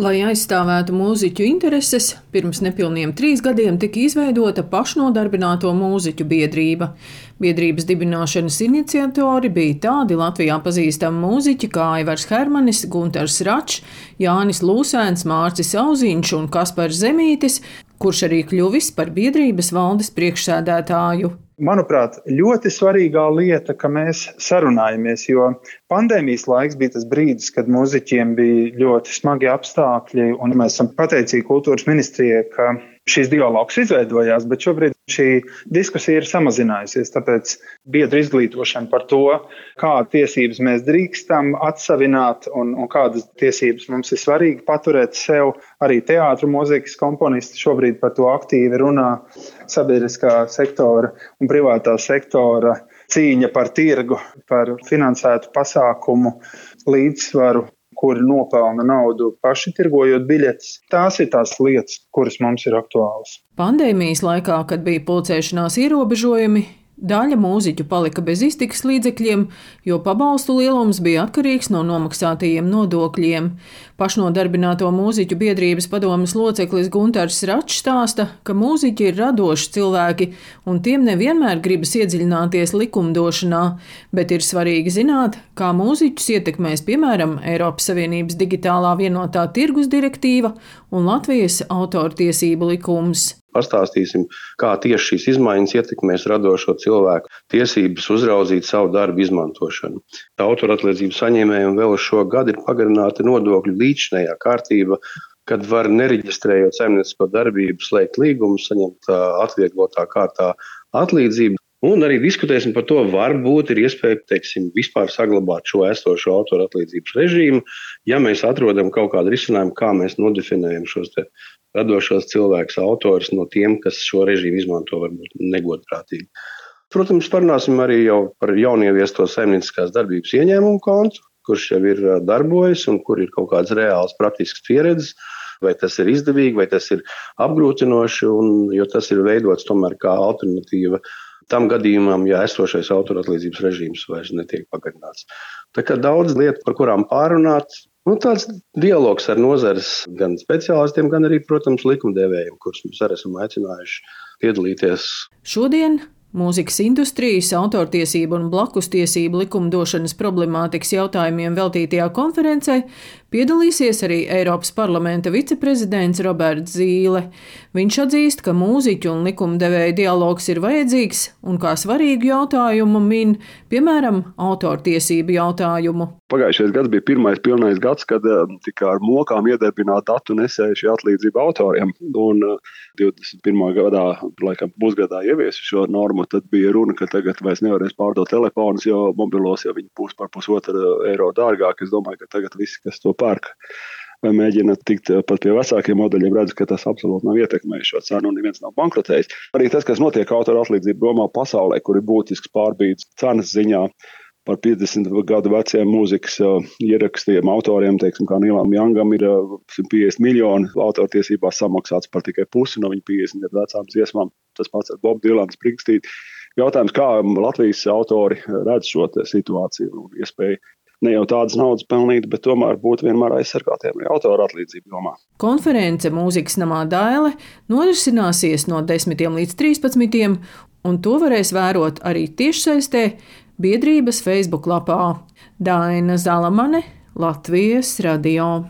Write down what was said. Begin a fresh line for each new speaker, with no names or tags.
Lai aizstāvētu mūziķu intereses, pirms nepilniem trīs gadiem tika izveidota pašnodarbināto mūziķu biedrība. Biedrības dibināšanas iniciatori bija tādi Latvijā pazīstami mūziķi kā Aivars Hermanis, Gunters Račs, Jānis Lūsēns, Mārcis Auziņš un Kaspars Zemītis, kurš arī kļuvis par biedrības valdes priekšsēdētāju
manuprāt, ļoti svarīgā lieta, ka mēs sarunājamies, jo pandēmijas laiks bija tas brīdis, kad muzeķiem bija ļoti smagi apstākļi, un mēs esam pateicīgi kultūras ministrijai, ka šīs dialogs izveidojās, bet šobrīd šī diskusija ir samazinājusies. Tāpēc biedru izglītošana par to, kādas tiesības mēs drīkstam atsavināt un, un kādas tiesības mums ir svarīgi paturēt sev. Arī teātris, mūzikas komponisti šobrīd par to aktīvi runā. Sabiedriskā sektora un privātā sektora cīņa par tirgu, par finansētu pasākumu līdzsvaru kuri nopelna naudu paši tirgojot biļetes. Tās ir tās lietas, kuras mums ir aktuālas.
Pandēmijas laikā, kad bija pulcēšanās ierobežojumi, Daļa mūziķu palika bez iztikas līdzekļiem, jo pabalstu lielums bija atkarīgs no nomaksātajiem nodokļiem. Pašnodarbināto mūziķu biedrības padomas loceklis Gunārs Račs stāsta, ka mūziķi ir radoši cilvēki, un tiem nevienmēr gribas iedziļināties likumdošanā, bet ir svarīgi zināt, kā mūziķus ietekmēs piemēram Eiropas Savienības digitālā vienotā tirgus direktīva un Latvijas autortiesību likums.
Pastāstīsim, kā tieši šīs izmaiņas ietekmēs radošo cilvēku tiesības uzraudzīt savu darbu izmantošanu. Autoratlīdzību saņēmējiem vēl šo gadu ir pagarināta nodokļu līdzinējā kārtība, kad var nereģistrējot saimniecisko darbību, slēgt līgumu, saņemt atvieglotā kārtā atlīdzību. Un arī diskutēsim par to, varbūt ir iespēja teiksim, vispār saglabāt šo esošo autora atlīdzības režīmu, ja mēs atrodam kaut kādu risinājumu, kā mēs nodefinējam šos radošos cilvēkus, autors no tiem, kas šo režīmu izmanto varbūt negodprātīgi. Protams, parunāsim arī par jaunieviesto saimnieciskās darbības ieņēmumu kontu, kurš jau ir darbojas un kur ir kaut kādas reālas praktiskas pieredzes. Vai tas ir izdevīgi, vai tas ir apgrūtinoši, un, jo tas ir veidots tomēr kā alternatīva tam gadījumam, ja esošais autoratlīdzības režīms vairs netiek pagarināts. Tā kā daudz lietu, par kurām pārunāt, Nu, tāds dialogs ar nozares gan speciālistiem, gan arī, protams, likumdevējiem, kurus mēs arī esam aicinājuši piedalīties.
Šodien Mūzikas industrijas, autortiesību un blakustiesību likumdošanas problemātikas jautājumiem veltītajā konferencē piedalīsies arī Eiropas parlamenta viceprezidents Roberts Zīle. Viņš atzīst, ka mūziķu un likumdevēja dialogs ir vajadzīgs un kā svarīgu jautājumu min, piemēram, autortiesību jautājumu.
Pagājušais gads bija pirmais pilnais gads, kad uh, tika ar mokām iedarbināta datu nesējuši atlīdzība autoriem. Un uh, 21. gadā, laikam, pusgadā ieviesu šo normu, tad bija runa, ka tagad vairs nevarēs pārdot telefonus, jo mobilos jau viņi būs par pusotru eiro dārgāk. Es domāju, ka tagad visi, kas to pērk, vai mēģina tikt pat pie vecākiem modeļiem, redz, ka tas absolūti nav ietekmējis šo cenu un neviens nav bankrotējis. Arī tas, kas notiek autora atlīdzību domā pasaulē, kur ir būtisks pārbīdes cenas ziņā, par 50 gadu veciem mūzikas uh, ierakstiem autoriem, teiksim, kā Nīlam Jangam, ir uh, 150 miljoni autortiesībās samaksāts par tikai pusi no viņa 50 gadu vecām dziesmām. Tas pats ar Bobu Dilanu Springstīnu. Jautājums, kā Latvijas autori redz šo situāciju un iespēju ne jau tādas naudas pelnīt, bet tomēr būt vienmēr aizsargātiem arī autora atlīdzību jomā.
Konference Mūzikas namā Dāle norisināsies no 10 līdz 13, un to varēs vērot arī tiešsaistē biedrības Facebook lapā Daina Zalamane, Latvijas radio.